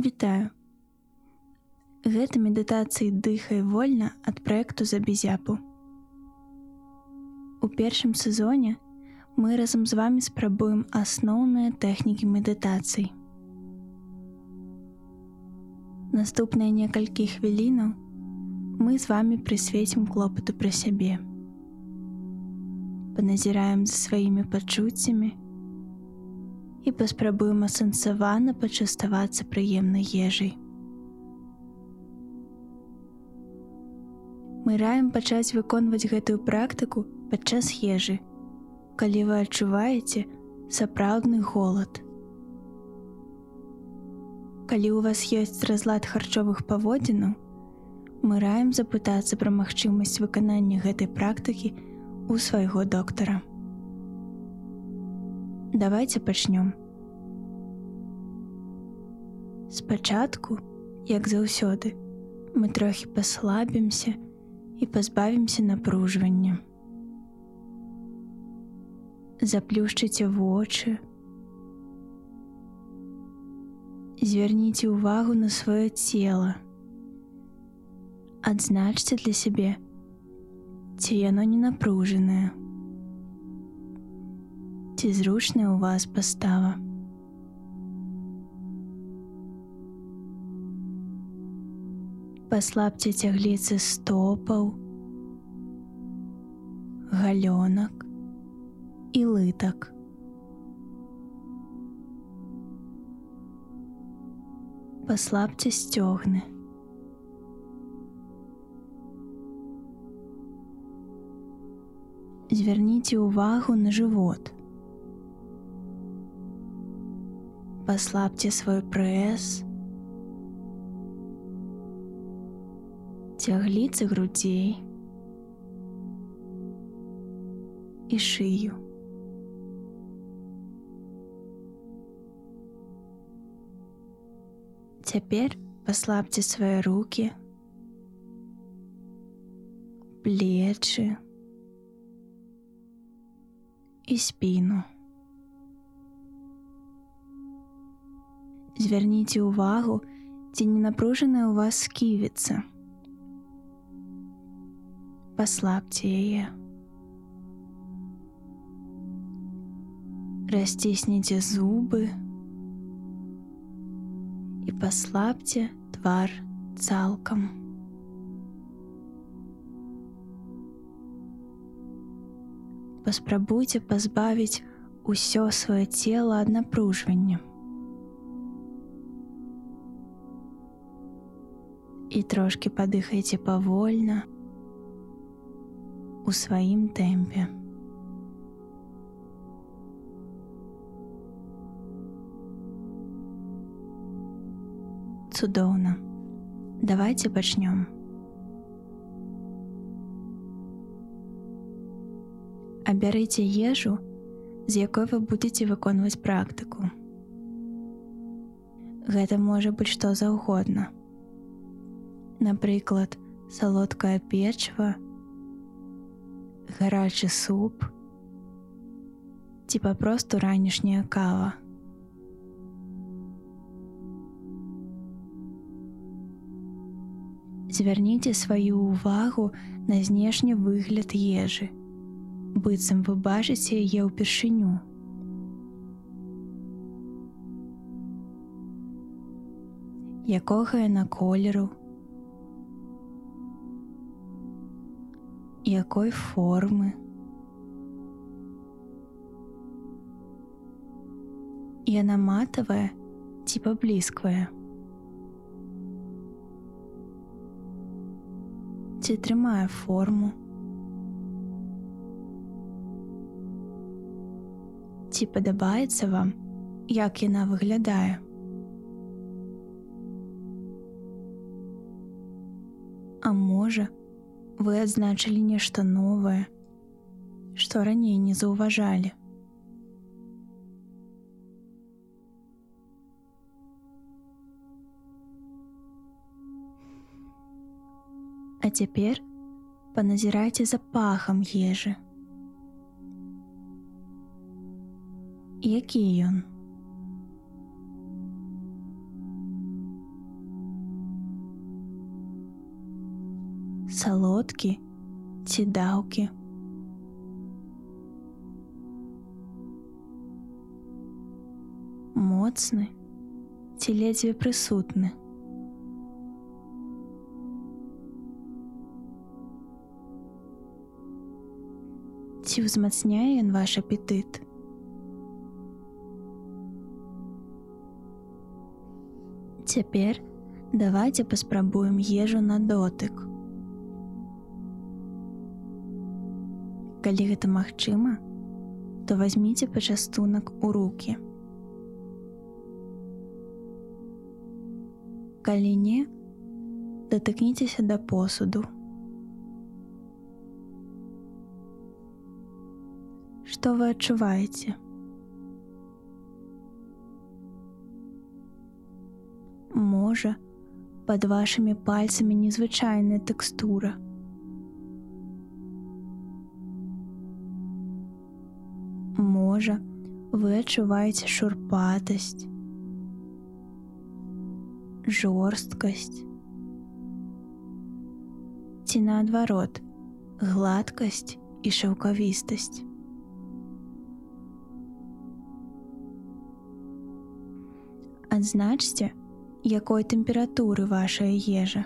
Вітаю. Гэта медытацыі дыхай вольна ад праекту за безяпу. У першым сезоне мы разам з вами спрабуем асноўныя тэхнікі медытацый. Наступныя некалькі хвілінаў мы з вами прысвецім клопату пра сябе. Паназіраем за сваімі пачуццямі, і паспрабуем асэнсавана пачаставацца прыемнай ежай. Мы раем пачаць выконваць гэтую практыку падчас ежы, калі вы адчуваеце сапраўдны голад. Калі ў вас ёсць разлад харчовых паводзінаў, мы раем запытацца пра магчымасць выканання гэтай практыкі у свайго доктара. Давайте пачнём. Спачатку, як заўсёды, мы трохі паслабімся і пазбавімся напружвання. Заплюшчыце вочы. Звярніце ўвагу на сваё цело. Адзначце для сябе, ці яно не напружанае ці зручная ў вас пастава. Паслабце цягліцы стопаў, галёнак і лытак. Паслабце сцёгны. Звярніце ўвагу на жывот. паслабце свой прэс, цягліцы грудзей і шыю. Цяпер паслабце свае руки, плечы і спіну. звярніце ўвагу, ці не напружаная ў вас сківіца. Паслабце яе. Расцісніце зубы і паслабце твар цалкам. Паспрабуйце пазбавіць усё сваё цело ад напружвання. І трошки падыхайце павольна у сваім тэмпе. Цудоўна. Давайте пачнём. Абярыце ежу, з якой вы будете выконваць практыку. Гэта можа быць што заўгодна напрыклад, салодкае печва, гарачы суп ці папросту ранішняя кава. Звярніце сваю ўвагу на знешні выгляд ежы. быццам вы бачыце яе ўпершыню. Якога яна колеру, якой формы. Яна матавая ці паблізквая. Ці трымае форму. Ці падабаецца вам, як яна выглядае. А можа, вы адзначылі нешта новае, што раней не заўважалі. А цяпер паназірайце за пахам ежы. Які ён? салодкі ці даўкі. Моцны ці ледзьве прысутны. Ці ўзмацняе ён ваш апетыт? Цяпер давайте паспрабуем ежу на дотык. Калі гэта магчыма, то возьміце пачастунак у руки. Калі не, датыкніцеся да посуду. Што вы адчуваеце? Можа, пад вашымі пальцамі незвычайная тэкстура. Можа, вы адчуваеце шурпатасць, жорсткасць ці наадварот, гладкасць і шаўкавістасць. Адзначце, якой тэмпературы вашая ежа.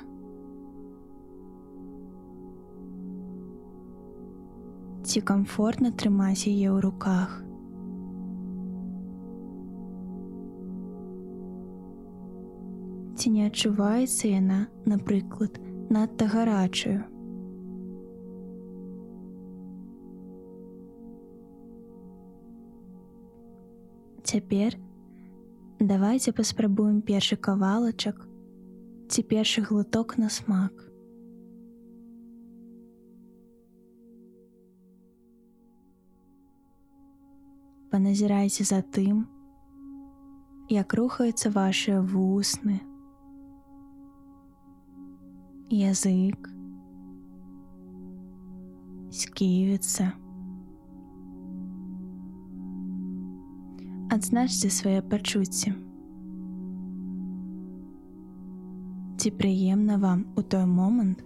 Ці комфортна трымаць яе ў руках. Не адчуваецца яна, напрыклад, надта гарачую. Цяпер давайте паспрабуем першы кавалачак ці першы глыток на смак. Паназірайце за тым, як рухаюцца вашыя вусны, язык, сківіцца, адзначце свае пачуцці. Ці прыемна вам у той момант,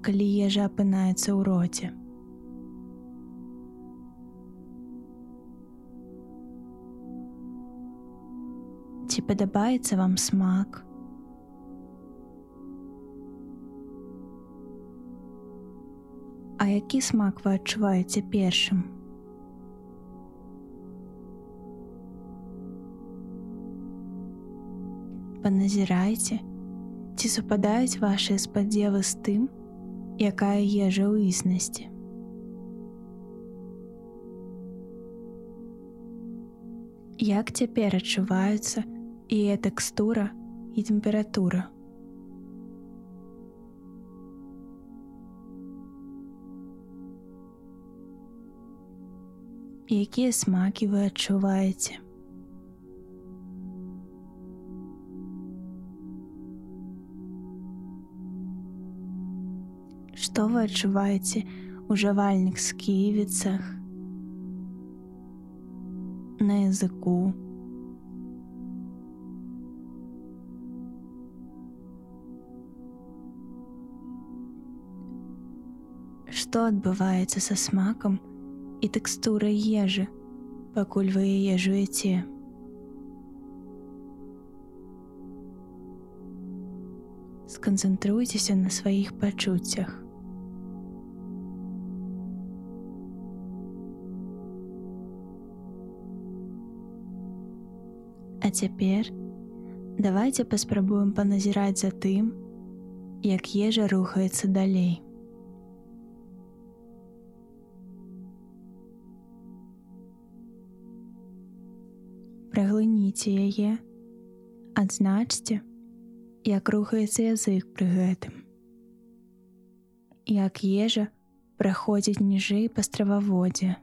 калі ежа апынаецца ў роце. Ці падабаецца вам смак? А які смак вы адчуваеце першым? паназірайце, ці супадаюць вашыя спадзевы з тым, якая ежа ў існасці. Як цяпер адчуваюцца і тэкстура і тэмпература. Якія смакі вы адчуваеце? што вы адчуваеце у жавальных сківіцах, на языку. Што адбываецца са смакам і тэкстурай ежы, пакуль вы яе жуеце? Сканцэнтруйцеся на сваіх пачуццях. А цяпер давайте паспрабуем паназіраць за тым, як ежа рухаецца далей. Праглыніце яе, адзначце, як рухаецца язык пры гэтым. Як ежа праходзіць ніжэй па страваводзе.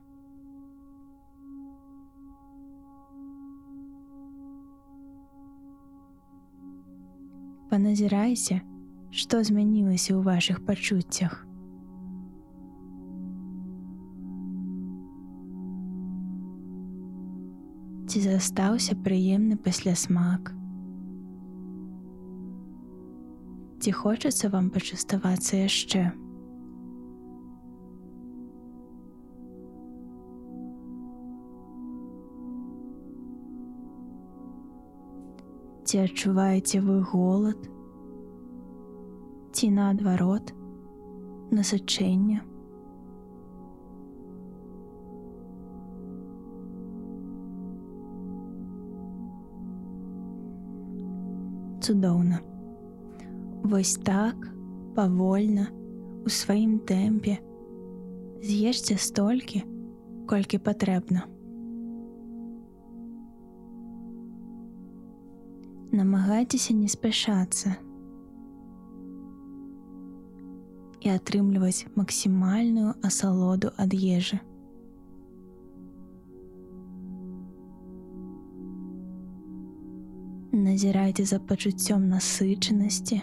паназірайся, што змянілася ў вашых пачуццях. ці застаўся прыемны паслясмак. Ці хочацца вам пачаставацца яшчэ? Ці адчуваеце вы голад, ці наадварот, насычэнне? Цудоўна. Вось так, павольна, у сваім тэмпе, з'ешце столькі, колькі патрэбна. Намагайцеся не спяшацца і атрымліваць максімальную асалоду ад ежы. Назірайце за пачуццём насычанасці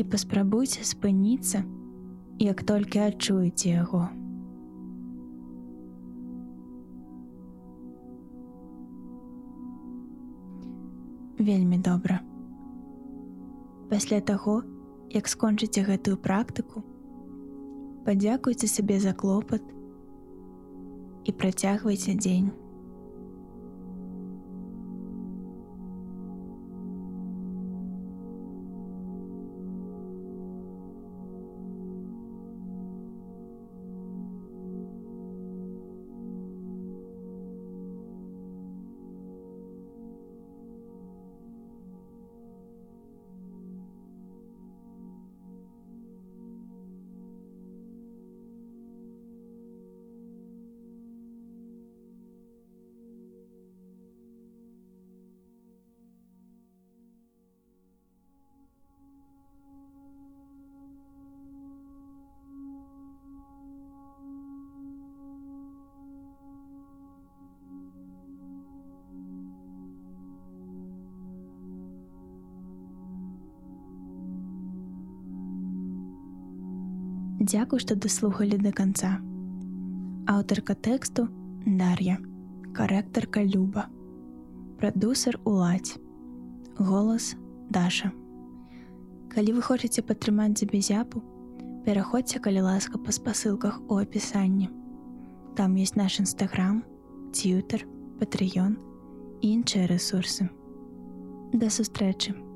і паспрабуйце спыніцца, як толькі адчуеце яго. Вельмі добра. Пасля таго, як скончыце гэтую практыку, падзякуйце сабе за клопат і працягвайце дзень. Дзякуй, што даслухалі да канца. Аўтарка тэксту Дар'я, карэктарка Люба, прадусер уладзь, голас Даша. Калі вы хочаце падтрымаць забезяпу, пераходзьце калі ласка па спасылках у апісанні. Там ёсць наш нстаграм, цютер, патрыён і іншыя рэсурсы. Да сустрэчы!